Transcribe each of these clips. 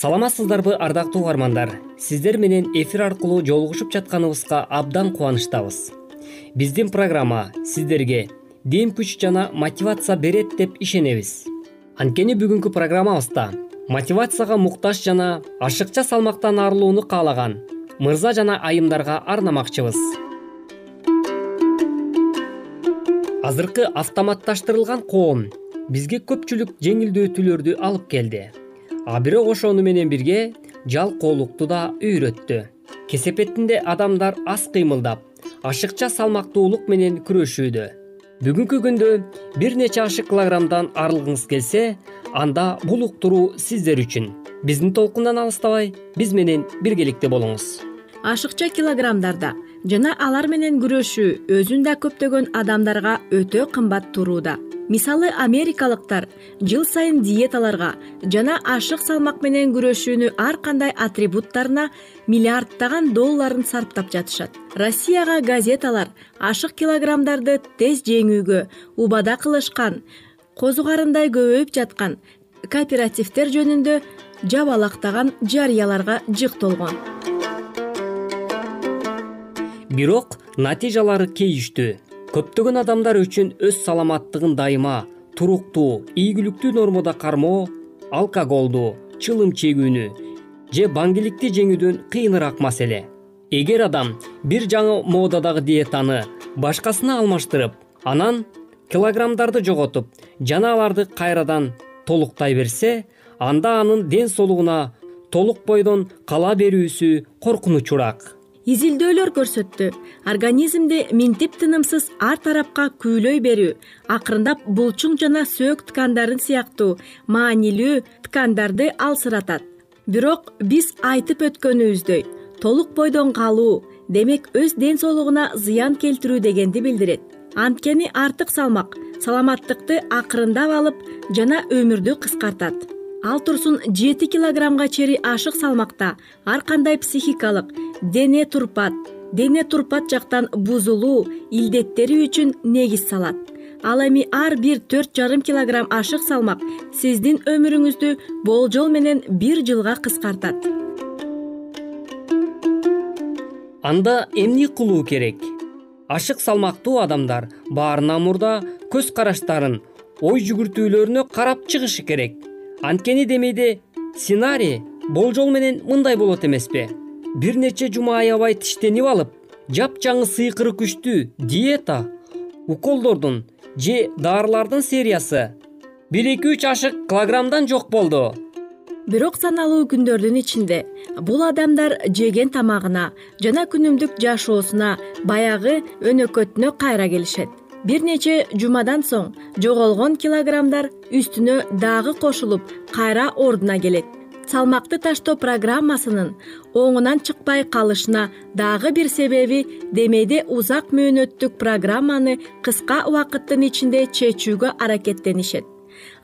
саламатсыздарбы ардактуу угармандар. Сиздер менен эфир аркылуу жолугушуп жатканыбызга абдан кубанычтабыз. Биздин программа сиздерге дем күч жана мотивация берет деп ишенебиз. Анткени бүгүнкү программабызда мотивацияга муктаж жана ашыкча салмактан арылууну каалаган мырза жана айымдарга арнамакчыбыз. Азыркы автоматташтырылган коом бизге көпчүлүк жеңилдетүүлөрдү алып келди а бирок ошону менен бирге жалкоолукту да үйрөттү. Кесепетинде адамдар аз кыймылдап ашыкча салмактуулук менен күрөшүүдө. Бүгүнкү күндө бир нече ашык килограммдан арылгыңыз келсе анда бул уктуруу сиздер үчүн. Биздин толкундан алыстабай биз менен биргеликте болуңуз. Ашыкча килограммдарда жана алар менен күрөшүү өзүн да көптөгөн адамдарга өтө кымбат турууда мисалы америкалыктар жыл сайын диеталарга жана ашык салмак менен күрөшүүнү ар кандай атрибуттарына миллиарддаган долларын сарптап жатышат. Россияга газеталар ашык килограммдарды тез жеңүүгө убада кылышкан козу карындай көбөйүп жаткан кооперативдер жөнүндө жабалактаган жарыяларга жык толгон. Бирок натыйжалары кейиштүү көптөгөн адамдар үчүн өз саламаттыгын дайыма туруктуу ийгиликтүү нормада кармоо алкоголду чылым чегүүнү же баңгиликти жеңүүдөн кыйыныраак маселе. Эгер адам бир жаңы модадагы диетаны башкасына алмаштырып анан килограммдарды жоготуп жана аларды кайрадан толуктай берсе анда анын ден соолугуна толук бойдон кала берүүсү коркунучураак изилдөөлөр көрсөттү. Организмди минтип тынымсыз ар тарапка күүлөй берүү акырындап булчуң жана сөөк ткандарын сыяктуу маанилүү ткандарды алсыратат. Бирок биз айтып өткөнүбүздөй толук бойдон калуу демек өз ден соолугуна зыян келтирүү дегенди билдирет. Анткени артык салмак саламаттыкты акырындап алып жана өмүрдү кыскартат ал турсун жети килограммга чейин ашык салмакта. Ар кандай психикалык? Дене турпат. Дене турпат жактан бузулуу илдеттери үчүн негиз салат. Ал эми ар бир төрт жарым килограмм ашык салмак сиздин өмүрүңүздү болжол менен бир жылга кыскартат. Анда эмне кылуу керек? Ашык салмактуу адамдар баарынан мурда көз караштарын ой жүгүртүүлөрүнө карап чыгышы керек анткени демейде сценарий болжол менен мындай болот эмеспи. Бир нече жума аябай тиштенип алып жапжаңы сыйкыры күчтүү диета уколдордун же дарылардын сериясы бир эки үч ашык килограммдан жок болду. Бирок саналуу күндөрдүн ичинде бул адамдар жеген тамагына жана күнүмдүк жашоосуна баягы өнөкөтүнө кайра келишет бир нече жумадан соң жоголгон килограммдар үстүнө дагы кошулуп кайра ордуна келет. Салмакты таштоо программасынын оңунан чыкпай калышына дагы бир себеби демейде узак мөөнөттүк программаны кыска убакыттын ичинде чечүүгө аракеттенишет.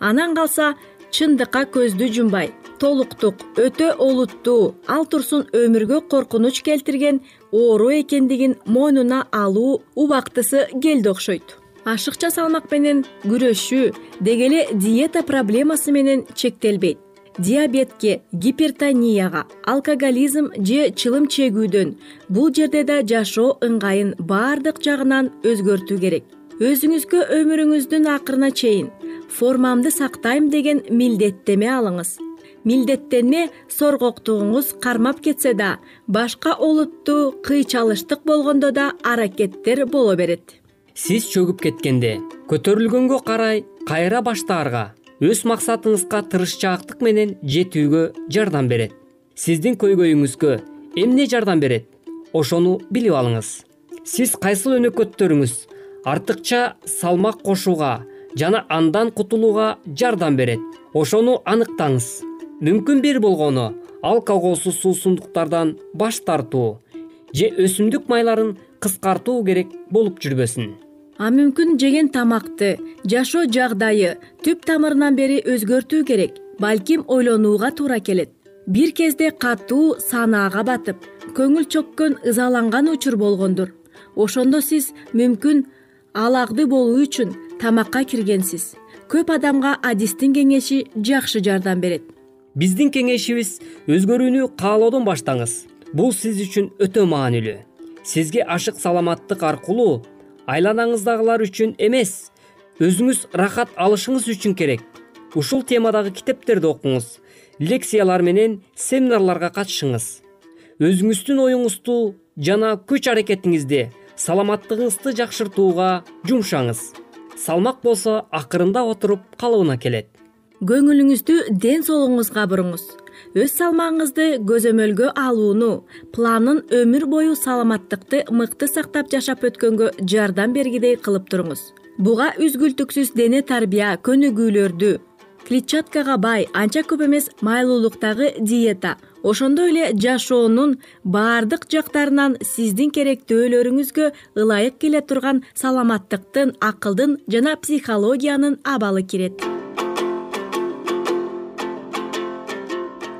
Анан калса чындыкка көздү жумбай толуктук өтө олуттуу ал турсун өмүргө коркунуч келтирген оору экендигин мойнуна алуу убактысы келди окшойт. Ашыкча салмак менен күрөшүү деги эле диета проблемасы менен чектелбейт. Диабетке гипертонияга алкоголизм же чылым чегүүдөн бул жерде да жашоо ыңгайын баардык жагынан өзгөртүү керек. Өзүңүзгө өмүрүңүздүн акырына чейин формамды сактайм деген милдеттеме алыңыз. Милдеттенме соргоктугуңуз кармап кетсе да башка олуттуу кыйчалыштык болгондо да аракеттер боло берет. Сиз чөгүп кеткенде көтөрүлгөнгө карай кайра баштаарга өз максатыңызга тырышчаактык менен жетүүгө жардам берет. Сиздин көйгөйүңүзгө эмне жардам берет? Ошону билип алыңыз. Сиз кайсыл өнөкөттөрүңүз артыкча салмак кошууга жана андан кутулууга жардам берет. Ошону аныктаңыз. Мүмкүн бир болгону алкоголсуз суусундуктардан баш тартуу же өсүмдүк майларын кыскартуу керек болуп жүрбөсүн. А мүмкүн жеген тамакты жашоо жагдайы түп тамырынан бери өзгөртүү керек балким ойлонууга туура келет. Бир кезде катуу санаага батып көңүл чөккөн ызаланган учур болгондур. Ошондо сиз мүмкүн алагды болуу үчүн тамакка киргенсиз. Көп адамга адистин кеңеши жакшы жардам берет. Биздин кеңешибиз өзгөрүүнү каалоодон баштаңыз. Бул сиз үчүн өтө маанилүү. Сизге ашык саламаттык аркылуу айланаңыздагылар үчүн эмес. Өзүңүз рахат алышыңыз үчүн керек. Ушул темадагы китептерди окуңуз. Лекциялар менен семинарларга катышыңыз. Өзүңүздүн оюңузду жана күч аракетиңизди саламаттыгыңызды жакшыртууга жумшаңыз салмак болсо акырындап отуруп калыбына келет. Көңүлүңүздү ден соолугуңузга буруңуз. Өз салмагыңызды көзөмөлгө алууну планын өмүр бою саламаттыкты мыкты сактап жашап өткөнгө жардам бергидей кылып туруңуз. Буга үзгүлтүксүз дене тарбия көнүгүүлөрдү клетчаткага бай анча көп эмес майлуулуктагы диета ошондой эле жашоонун баардык жактарынан сиздин керектөөлөрүңүзгө ылайык келе турган саламаттыктын акылдын жана психологиянын абалы кирет.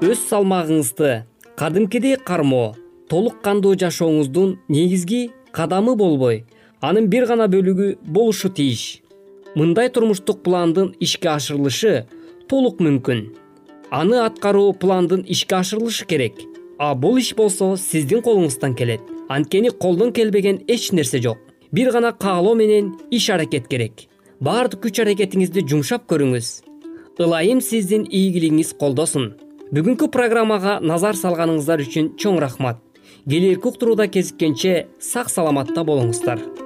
Өз салмагыңызды кадимкидей кармоо толук кандуу жашооңуздун негизги кадамы болбой. Анын бир гана бөлүгү болушу тийиш мындай турмуштук пландын ишке ашырылышы толук мүмкүн аны аткаруу пландын ишке ашырылышы керек. А бул иш болсо сиздин колуңуздан келет. Анткени колдон келбеген эч нерсе жок. Бир гана каалоо менен иш аракет керек. Баардык күч аракетиңизди жумшап көрүңүз. Ылайым сиздин ийгилигиңиз колдосун. Бүгүнкү программага назар салганыңыздар үчүн чоң рахмат. Келэрки уктурууда кезиккенче сак саламатта болуңуздар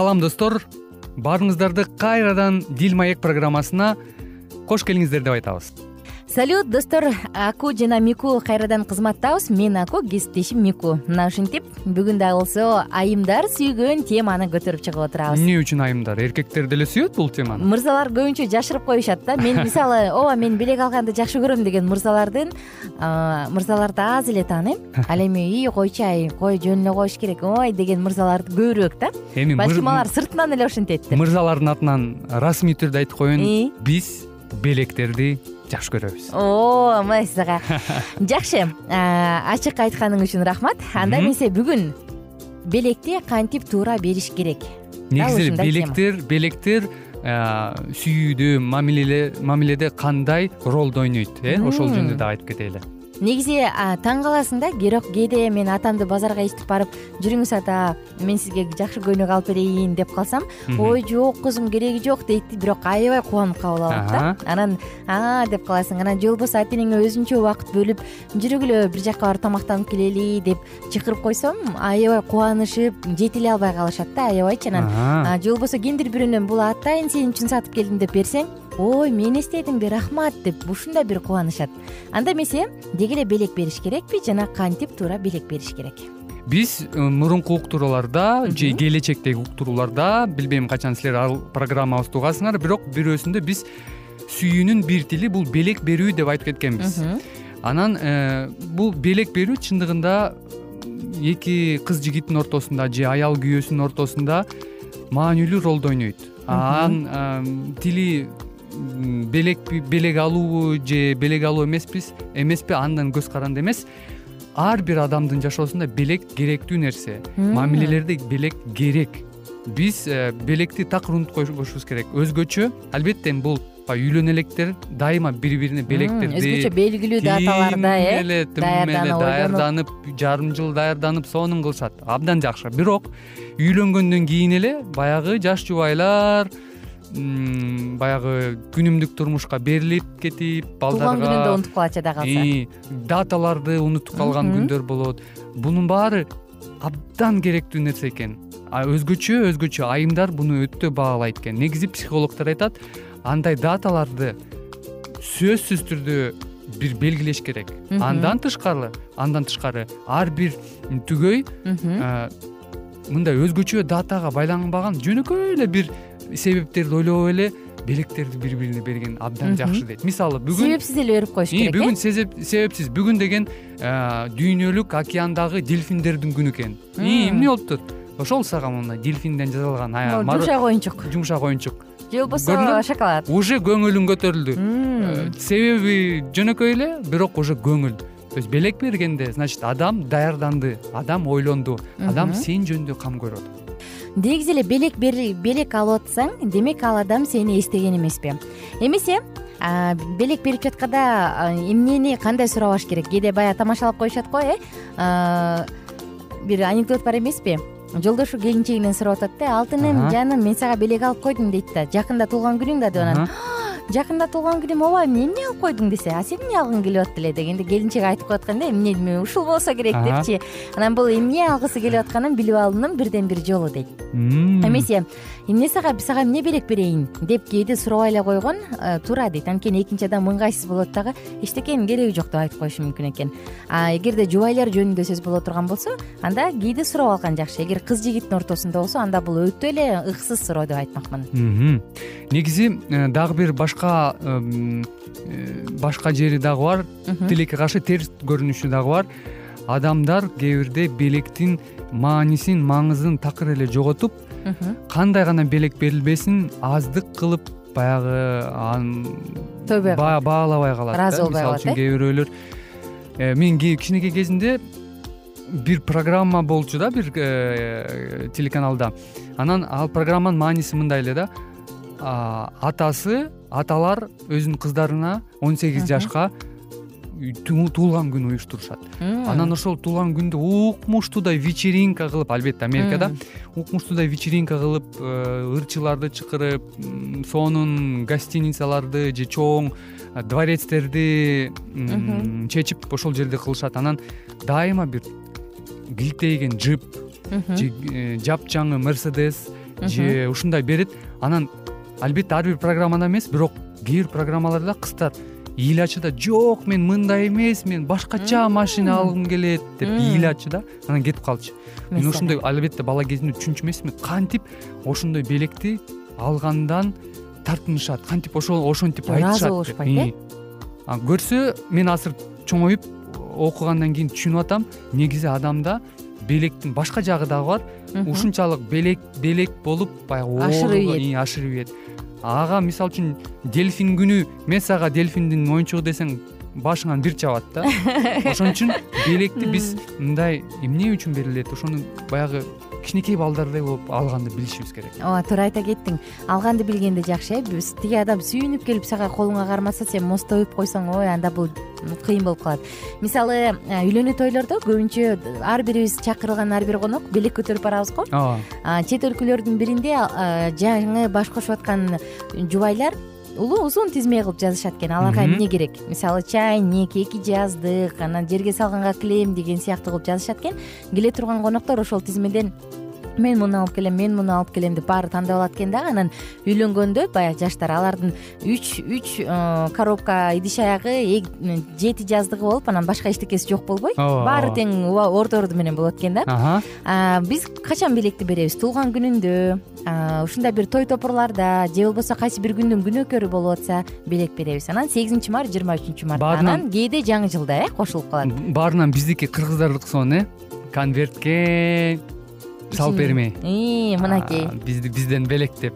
салам достор. Баарыңыздарды кайрадан дил маек программасына кош келиңиздер деп айтабыз салют достор. Аку жана мику кайрадан кызматтабыз. Мен аку кесиптешим мику. Мына ушинтип бүгүн дагы болсо айымдар сүйгөн теманы көтөрүп чыгып отурабыз. Эмне үчүн айымдар? Эркектер деле сүйөт бул теманы? Мырзалар көбүнчө жашырып коюшат да. Мен мисалы ооба мен белек алганды жакшы көрөм деген мырзалардын мырзаларды аз эле тааныйм ал эми ий койчу ай кой жөн эле коюш керек ой деген мырзалар көбүрөөк да. Эми балким алар сыртынан эле ошентет мырзалардын атынан расмий түрдө айтып коеюн. Биз белектерди жакшы көрөбүз. О мынайсыз ага жакшы. Ачык айтканың үчүн рахмат. Анда эмесе бүгүн белекти кантип туура бериш керек? Негизи белектер белектер сүйүүдө мамиледе кандай ролду ойнойт э? Ошол жөнүндө дагы айтып кетели негизи таң каласың да бирок кээде мен атамды базарга ээртип барып жүрүңүз ата мен сизге жакшы көйнөк алып берейин деп калсам ой жок кызым кереги жок дейт бирок аябай кубанып кабыл алат да. Анан а деп каласың анан же болбосо ата энеңе өзүнчө убакыт бөлүп жүргүлө бир жака барып тамактанып келели деп чакырып койсом аябай кубанышып жете эле албай калышат да аябайчы анан же болбосо кимдир бирөөнөн бул атайын сен үчүн сатып келдим деп берсең ой мен эстедимби рахмат! деп ушундай бир кубанышат. Анда эмесе деги эле белек бериш керекпи жана кантип туура белек бериш керек? Биз э, мурунку уктурууларда же келечектеги уктурууларда билбейм качан силер ал программабызды угасыңар бирок бирөөсүндө биз сүйүүнүн бир тили бул белек берүү деп айтып кеткенбиз. Анан э, бул белек берүү чындыгында эки кыз жигиттин ортосунда же аял күйөөсүнүн ортосунда маанилүү ролду ойнойт. Анын тили белекпи белек алуубу же белек алуу эмеспиз. Эмеспи андан көз каранды эмес. Ар бир адамдын жашоосунда белек керектүү нерсе. Мамилелерде белек керек. Биз э, белекти такыр унутпошубуз керек. Өзгөчө албетте эми бул баягы үйлөнө электер дайыма бири бирине белектерди өзгөчө белгилүү даталарда э эле тим эле даярданып жарым жыл даярданып сонун кылышат. Абдан жакшы. Бирок үйлөнгөндөн кийин эле баягы жаш жубайлар баягы күнүмдүк турмушка берилип кетип балдарга туулган күнүн да унутуп калат жада калса даталарды унутуп калган күндөр болот. Бунун баары абдан керектүү нерсе экен. Өзгөчө өзгөчө айымдар буну өтө баалайт экен. Негизи психологдор айтат андай даталарды сөзсүз түрдө бир белгилеш керек. Андан тышкары андан тышкары ар бир түгөй мындай өзгөчө датага байланбаган жөнөкөй эле бир себептерди ойлобой эле белектерди бири бирине берген абдан жакшы дейт. Мисалы бүгүн себепсиз эле берип коюш керек бүгүн себепсиз. Бүгүн деген дүйнөлүк океандагы дельфиндердин күнү экен. Эмне болуптур ошол сага мондай дельфинден жасалган жумшак оюнчук жумшак оюнчук же болбосо шоколад. Уже көңүлүң көтөрүлдү. Э, себеби жөнөкөй эле бирок уже көңүл. То есть белек бергенде значит адам даярданды адам ойлонду. Адам сен жөнүндө кам көрүп атат негизи эле белек белек алып атсаң демек ал адам сени эстеген эмеспи. Эмесе белек берип жатканда эмнени кандай сурабаш керек? Кээде баягы тамашалап коюшат го э? Бир анекдот бар эмеспи. Жолдошу келинчегинен сурап атат да алтыным жаным мен сага белек алып койдум дейт да. Жакында туулган күнүң да деп анан жакында туулган күнүм ооба эмне алып койдуң десе а сен эмне алгың келип атты эле дегенде келинчек айтып коюп аткан да эмне ушул болсо керек депчи. Анан бул эмне алгысы келип атканын билип алуунун бирден бир жолу дейт. Эмесе эмне сага сага эмне белек берейин деп кээде сурабай эле койгон э, туура дейт. Анткени экинчи адам ыңгайсыз болот дагы эчтекенин кереги жок деп айтып коюшу мүмкүн экен. А эгерде жубайлар жөнүндө сөз боло турган болсо анда кээде сурап алган жакшы. Эгер кыз жигиттин ортосунда болсо анда бул өтө эле ыксыз суроо деп айтмакмын. Негизи э, дагы бир башка э, башка жери дагы бар. Тилекке каршы терс көрүнүшү дагы бар. Адамдар кээ бирде белектин маанисин маңызын такыр эле жоготуп кандай гана белек берилбесин аздык кылып баягы тойбой баалабай калат ыраазы болбой калат мисалы үчүн кээ бирөөлөр. Э, мен кичинекей кезимде бир программа болчу да бир э, телеканалда. Анан ал программанын мааниси мындай эле да. Атасы аталар өзүнүн кыздарына он сегиз жашка туулган күн уюштурушат. Анан ошол туулган күндө укмуштуудай вечеринка кылып албетте америкада укмуштуудай вечеринка кылып э, ырчыларды чакырып сонун гостиницаларды же чоң дворецтерди чечип ошол жерде кылышат. Анан дайыма бир килтейген джип же э, жапжаңы мерседес же ушундай берет. Анан албетте ар бир программада эмес бирок кээ бир программаларда кыздар иил ачуу жок мен мындай эмес мен башкача машина алгым келет деп ийил аччу да анан кетип калчу мен ошондой албетте бала кезимде түшүнчү эмесмин кантип ошондой белекти алгандан тартынышат кантип ошентип айтышат ыраазы болушпайт э көрсө мен азыр чоңоюп окугандан кийин түшүнүп атам негизи адамда белектин башка жагы дагы бар ушунчалык белек белек болуп баягы ашырып ийет ашырып ийет ага мисалы үчүн дельфин күнү эмес ага дельфиндин оюнчугу десең башыңан бир чабат да. Ошон үчүн белекти биз мындай эмне үчүн берилет ошону баягы кичинекей балдардай болуп алганды билишибиз керек. Ооба туура айта кеттиң. Алганды билгенде жакшы э? Биз тиги адам сүйүнүп келип сага колуңа кармаса сен мостоюп койсоң ой анда бул кыйын болуп калат. Мисалы э, үйлөнүү тойлордо көбүнчө ар бирибиз чакырылган ар бир конок белек көтөрүп барабыз го. Ооба. Чет өлкөлөрдүн биринде жаңы баш кошуп аткан жубайлар улуу узун тизме кылып жазышат экен. Аларга эмне керек? Мисалы чайник эки жаздык анан жерге салганга килем деген сыяктуу кылып жазышат экен. Келе турган коноктор ошол тизмеден мен муну алып келем мен муну алып келем деп баары тандап алат экен дагы анан үйлөнгөндө баягы жаштар алардын үч үч э, коробка идиш аягы жети жаздыгы болуп анан башка эчтекеси жок болбой. Баары тең орду орду менен болот экен да. Биз качан белекти беребиз? Туулган күнүндө ушундай бир той топурларда же болбосо кайсы бир күндүн күнөөкөрү болуп атса белек беребиз. Анан сегизинчи март жыйырма үчүнчү мартта анан кээде жаңы жылда э кошулуп калат. Баарынан биздики кыргыздардыкысоон э конвертке салып бермей мынакей. Бизден белек деп.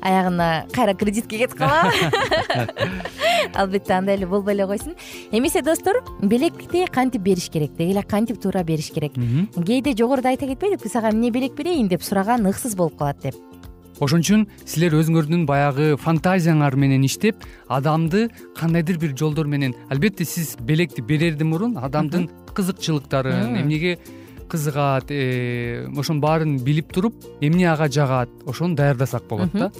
Аягына кайра кредитке кетип калабы албетте андай эле болбой эле койсун. Эмесе достор белекти кантип бериш керек? Деги эле кантип туура бериш керек? Кээде жогоруда айта кетпедикпи сага эмне белек берейин деп сураган ыксыз болуп калат деп. Ошон үчүн силер өзүңөрдүн баягы фантазияңар менен иштеп адамды кандайдыр бир жолдор менен албетте сиз белекти берерден мурун адамдын кызыкчылыктарын эмнеге кызыгат э, ошонун баарын билип туруп эмне ага жагат ошону даярдасак болот да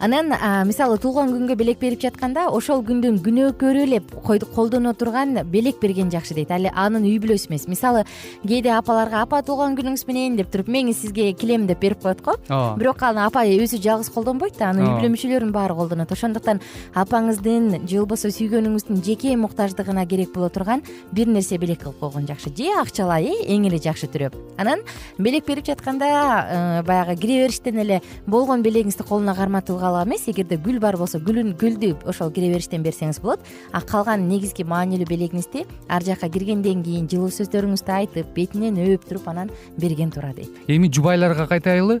анан мисалы туулган күнгө белек берип жатканда ошол күндүн күнөөкөрү эле колдоно турган белек берген жакшы дейт. Ал анын үй бүлөсү эмес мисалы кээде апаларга апа туулган күнүңүз менен деп туруп мени сизге килем деп берип коет го ооба бирок аны апа өзү жалгыз колдонбойт да анын үй бүлө мүчөлөрүнүн баары колдонот. Ошондуктан апаңыздын же болбосо сүйгөнүңүздүн жеке муктаждыгына керек боло турган бир нерсе белек кылып койгон жакшы. Же акчалай э эң эле жакшы түрү анан белек берип жатканда э, баягы кире бериштен эле болгон белегиңизди колуна эмес. Эгерде гүл бар болсо гүлдү ошол кире бериштен берсеңиз болот. А калган негизги маанилүү белегиңизди ар жака киргенден кийин жылуу сөздөрүңүздү айтып бетинен өп туруп анан берген туура дейт. Эми жубайларга кайтайлы.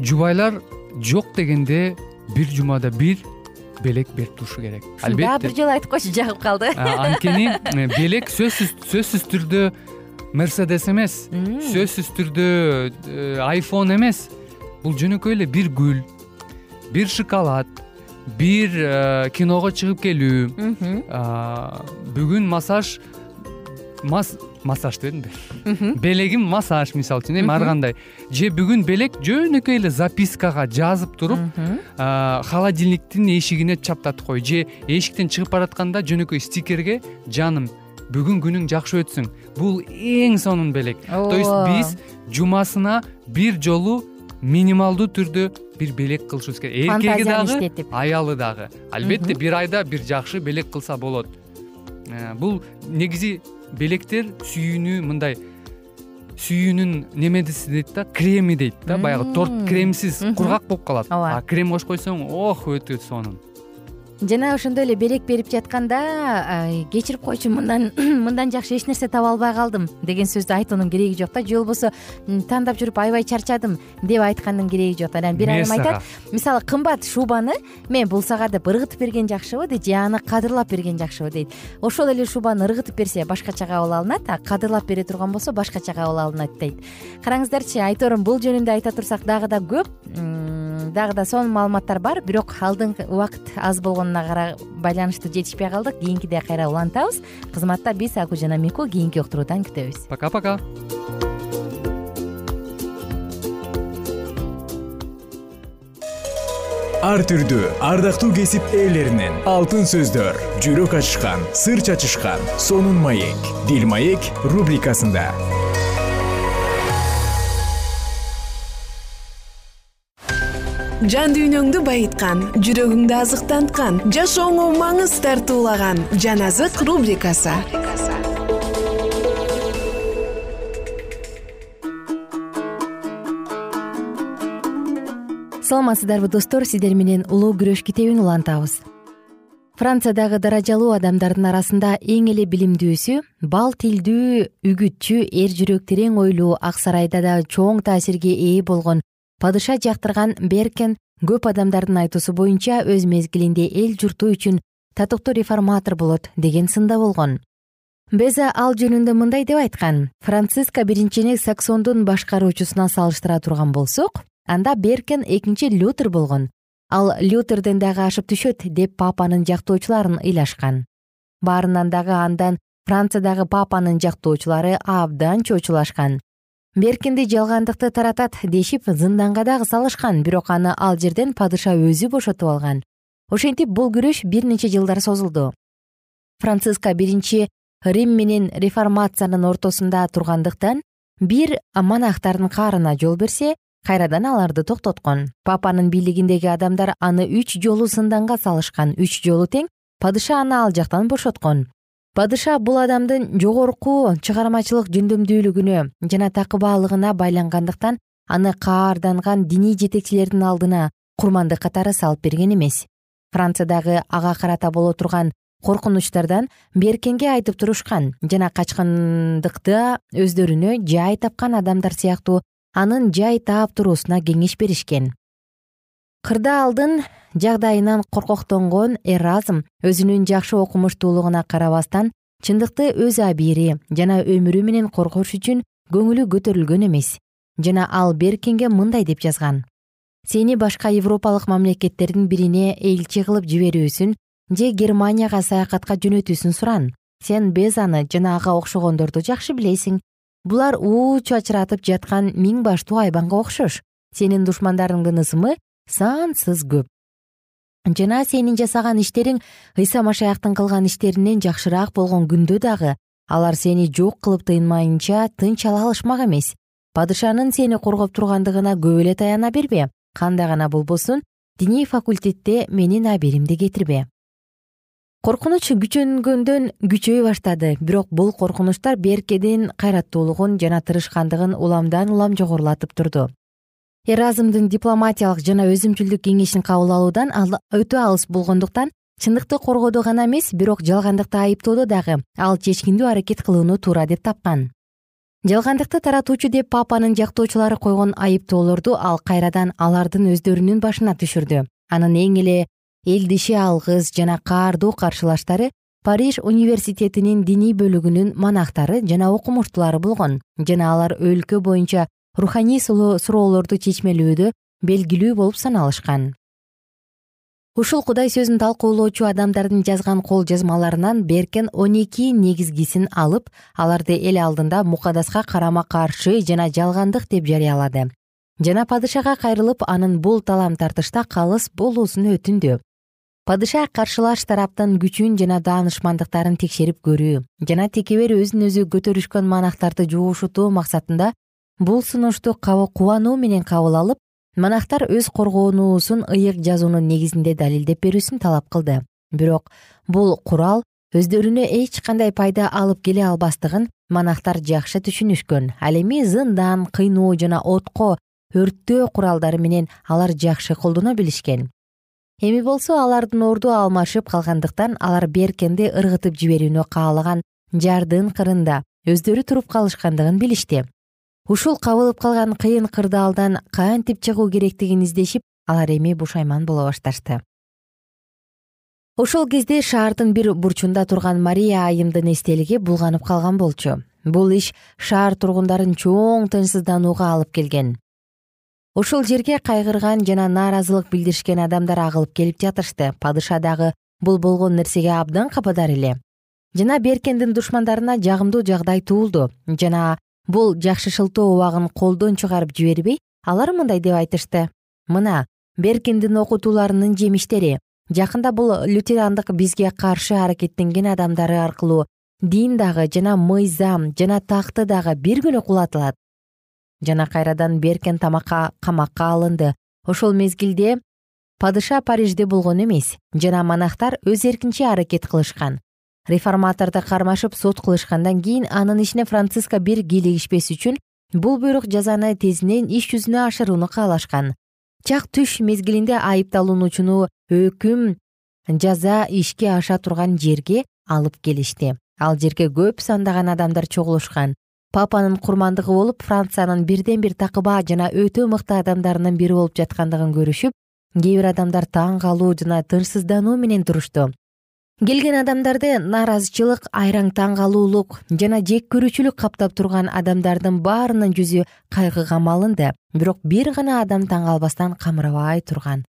Жубайлар жок дегенде бир жумада бир белек берип турушу керек. Албетте. дагы бир жолу айтып койчу жагып калды. Анткени э, белек сөзсүз сөзсүз түрдө мерседес эмес. Сөзсүз түрдө э, айфон эмес. Бул жөнөкөй эле бир гүл бир шоколад бир э, киного чыгып келүү. Бүгүн массаж массаж дедимби белегим массаж мисалы үчүн эми ар кандай. Же бүгүн белек жөнөкөй эле запискага жазып туруп холодильниктин эшигине чаптатып кой. Же эшиктен чыгып баратканда жөнөкөй стикерге жаным бүгүн күнүң жакшы өтсүн. Бул эң сонун белек то есть биз жумасына бир жолу минималдуу түрдө бир белек кылышыбыз керек. Эркеги дагы иштетип. аялы дагы. Албетте бир айда бир жакшы белек кылса болот. Э, бул негизи белектер сүйүүнү мындай сүйүүнүн немедиси дейт да креми дейт да баягы торт кремсиз кургак болуп калат. Ооба. А крем кошуп койсоң ох өтө сонун жана ошондой эле белек берип жатканда кечирип койчу мындан мындан жакшы эч нерсе таба албай калдым деген сөздү айтуунун кереги жок да же болбосо тандап жүрүп аябай чарчадым деп айткандын кереги жок анан бир айым айтат мисалы кымбат шубаны мен бул сага деп ыргытып берген жакшыбы дейт же аны кадырлап берген жакшыбы дейт ошол эле шубаны ыргытып берсе башкача кабыл алынат а кадырлап бере турган болсо башкача кабыл алынат дейт. Караңыздарчы айторум бул жөнүндө айта турсак дагы да көп дагы да сонун маалыматтар бар бирок алдыңкы убакыт аз болгонуна байланыштуу жетишпей калдык. Кийинкиде кайра улантабыз. Кызматта биз аку жана мику кийинки уктуруудан күтөбүз. Пока пока ар түрдүү ардактуу кесип ээлеринен алтын сөздөр жүрөк ачышкан сыр чачышкан сонун маек. Дил маек рубрикасында жан дүйнөңдү байыткан жүрөгүңдү азыктанткан жашооңо маңыз тартуулаган жан азык рубрикасы. Саламатсыздарбы достор. Сиздер менен улуу күрөш китебин улантабыз. Франциядагы даражалуу адамдардын арасында эң эле билимдүүсү бал тилдүү үгүтчү эр жүрөк терең ойлуу ак сарайда да чоң таасирге ээ болгон падыша жактырган беркен көп адамдардын айтуусу боюнча өз мезгилинде эл журту үчүн татыктуу реформатор болот деген сында болгон. Беза ал жөнүндө мындай деп айткан. Франциско биринчини саксондун башкаруучусуна салыштыра турган болсок анда беркен экинчи лютер болгон. Ал лютерден дагы ашып түшөт деп папанын жактоочуларын ыйлашкан. Баарынан дагы андан франциядагы папанын жактоочулары абдан чочулашкан беркинди жалгандыкты таратат дешип зынданга дагы салышкан бирок аны ал жерден падыша өзү бошотуп алган. Ошентип бул күрөш бир нече жылдар созулду. Франциско биринчи рим менен реформациянын ортосунда тургандыктан бир монахтардын каарына жол берсе кайрадан аларды токтоткон. Папанын бийлигиндеги адамдар аны үч жолу зынданга салышкан үч жолу тең падыша аны ал жактан бошоткон падыша бул адамдын жогорку чыгармачылык жөндөмдүүлүгүнө жана такыбаалыгына байлангандыктан аны каарданган диний жетекчилердин алдына курмандык катары салып берген эмес. Франциядагы ага карата боло турган коркунучтардан беркенге айтып турушкан жана качкандыкта өздөрүнө жай тапкан адамдар сыяктуу анын жай таап туруусуна кеңеш беришкен кырдаалдын жагдайынан коркоктонгон эразм өзүнүн жакшы окумуштуулугуна карабастан чындыкты өз абийири жана өмүрү менен коргош үчүн көңүлү көтөрүлгөн эмес. Жана ал беркинге мындай деп жазган. Сени башка европалык мамлекеттердин бирине элчи кылып жиберүүсүн же германияга саякатка жөнөтүүсүн суран. Сен безаны жана ага окшогондорду жакшы билесиң. Булар уу чачыратып жаткан миң баштуу айбанга окшош. Сенин душмандарыңдын ысымы сансыз көп. Жана сенин жасаган иштериң ыйса машаяктын кылган иштеринен жакшыраак болгон күндө дагы алар сени жок кылып тыйынмайынча тынч ала алышмак эмес. Падышанын сени коргоп тургандыгына көп эле таяна бербе. Кандай гана болбосун диний факультетте менин абийиримди кетирбе. Коркунуч күчөнгөндөн күчөй баштады. Бирок бул коркунучтар беркедин кайраттуулугун жана тырышкандыгын уламдан улам жогорулатып турду эразмдын дипломатиялык жана өзүмчүлдүк кеңешин кабыл алуудан ал өтө алыс болгондуктан чындыкты коргоодо гана эмес бирок жалгандыкты айыптоодо дагы. Ал чечкиндүү аракет кылууну туура деп тапкан. Жалгандыкты таратуучу деп папанын жактоочулары койгон айыптоолорду ал кайрадан алардын өздөрүнүн башына түшүрдү. Анын эң эле элдиши алгыс жана каардуу каршылаштары париж университетинин диний бөлүгүнүн монахтары жана окумуштуулары болгон жана алар өлкө боюнча руханий суроолорду чечмелөөдө белгилүү болуп саналышкан. Ушул кудай сөзүн талкуулоочу адамдардын жазган кол жазмаларынан беркен он эки негизгисин алып аларды эл алдында мукадаска карама каршы жана жалгандык деп жарыялады. Жана падышага кайрылып анын бул талам тартышта калыс болуусун өтүндү. Падыша каршылаш тараптын күчүн жана даанышмандыктарын текшерип көрүү жана текебер өзүн өзү көтөрүшкөн монахтарды жуушутуу максатында бул сунушту кубануу менен кабыл алып монахтар өз коргонуусун ыйык жазуунун негизинде далилдеп берүүсүн талап кылды. Бирок бул курал өздөрүнө эч кандай пайда алып келе албастыгын монахтар жакшы түшүнүшкөн. Ал эми зындан кыйноо жана отко өрттөө куралдары менен алар жакшы колдоно билишкен. Эми болсо алардын орду алмашып калгандыктан алар беркенди ыргытып жиберүүнү каалаган жардын кырында өздөрү туруп калышкандыгын билишти ушул кабылып калган кыйын кырдаалдан кантип чыгуу керектигин издешип алар эми бушайман боло башташты. Ошол кезде шаардын бир бурчунда турган мария айымдын эстелиги булганып калган болчу. Бул иш шаар тургундарын чоң тынчсызданууга алып келген. Ушул жерге кайгырган жана нааразылык билдиришкен адамдар агылып келип жатышты. Падыша дагы бул болгон нерсеге абдан кападар эле. Жана беркендин душмандарына жагымдуу жагдай туулду. Жана бул жакшы шылтоо убагын колдон чыгарып жибербей алар мындай деп айтышты. Мына беркиндин окутууларынын жемиштери жакында бул лютерандык бизге каршы аракеттенген адамдары аркылуу дин дагы жана мыйзам жана такты дагы бир күнү кулатылат. Жана кайрадан беркен тамакка камакка алынды. Ошол мезгилде падыша парижде болгон эмес жана монахтар өз эркинче аракет кылышкан реформаторду кармашып сот кылышкандан кийин анын ишине франциска бир кийлигишпес үчүн бул буйрук жазаны тезинен иш жүзүнө ашырууну каалашкан. Чак түш мезгилинде айыпталуучуну өкүм жаза ишке аша турган жерге алып келишти. Ал жерге көп сандаган адамдар чогулушкан. Папанын курмандыгы болуп франциянын бирден бир такыба жана өтө мыкты адамдарынын бири болуп жаткандыгын көрүшүп кээ бир адамдар таң калуу жана тынчсыздануу менен турушту келген адамдарды нааразычылык айраң таң калуулук жана жек көрүүчүлүк каптап турган адамдардын баарынын жүзү кайгыга малынды. Бирок бир гана адам таң калбастан камырабай турган.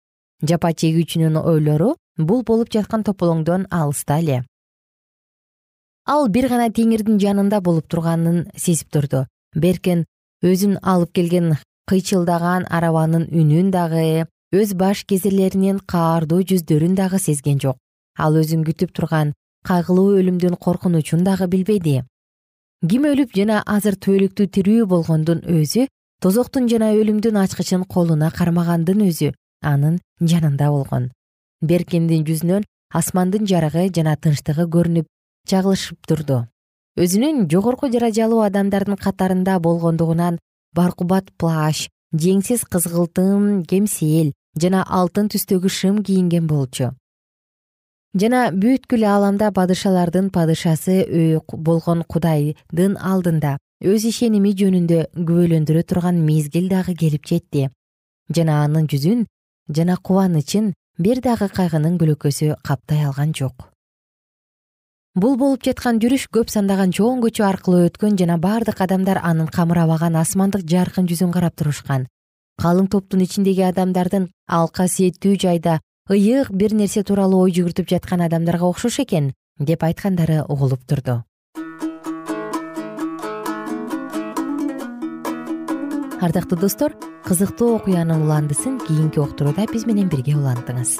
Жапа чегүүчүнүн ойлору бул болуп жаткан тополоңдон алыста эле. Ал бир гана теңирдин жанында болуп турганын сезип турду. Беркен өзүн алып келген кыйчылдаган арабанын үнүн дагы өз баш кезерлеринин каардуу жүздөрүн дагы сезген жок ал өзүн күтүп турган кайгылуу өлүмдүн коркунучун дагы билбеди ким өлүп жана азыр түбөлүктүү тирүү болгондун өзү тозоктун жана өлүмдүн ачкычын колуна кармагандын өзү анын жанында болгон. Беркиндин жүзүнөн асмандын жарыгы жана тынчтыгы көрүнүп чагылышып турду. Өзүнүн жогорку даражалуу адамдардын катарында болгондугунан баркубат плащ жеңсиз кызгылтым кемсел жана алтын түстөгү шым кийинген болчу жана бүткүл ааламда падышалардын падышасы болгон кудайдын алдында өз ишеними жөнүндө күбөлөндүрө турган мезгил дагы келип жетти. Жана анын жүзүн жана кубанычын бир дагы кайгынын көлөкөсү каптай алган жок. Бул болуп жаткан жүрүш көп сандаган чоң көчө аркылуу өткөн жана бардык адамдар анын камырабаган асмандык жаркын жүзүн карап турушкан. Калың топтун ичиндеги адамдардын ал касиеттүү жайда ыйык бир нерсе тууралуу ой жүгүртүп жаткан адамдарга окшош экен деп айткандары угулуп турду. Ардактуу достор кызыктуу окуянын уландысын кийинки уктурууда биз менен бирге улантыңыз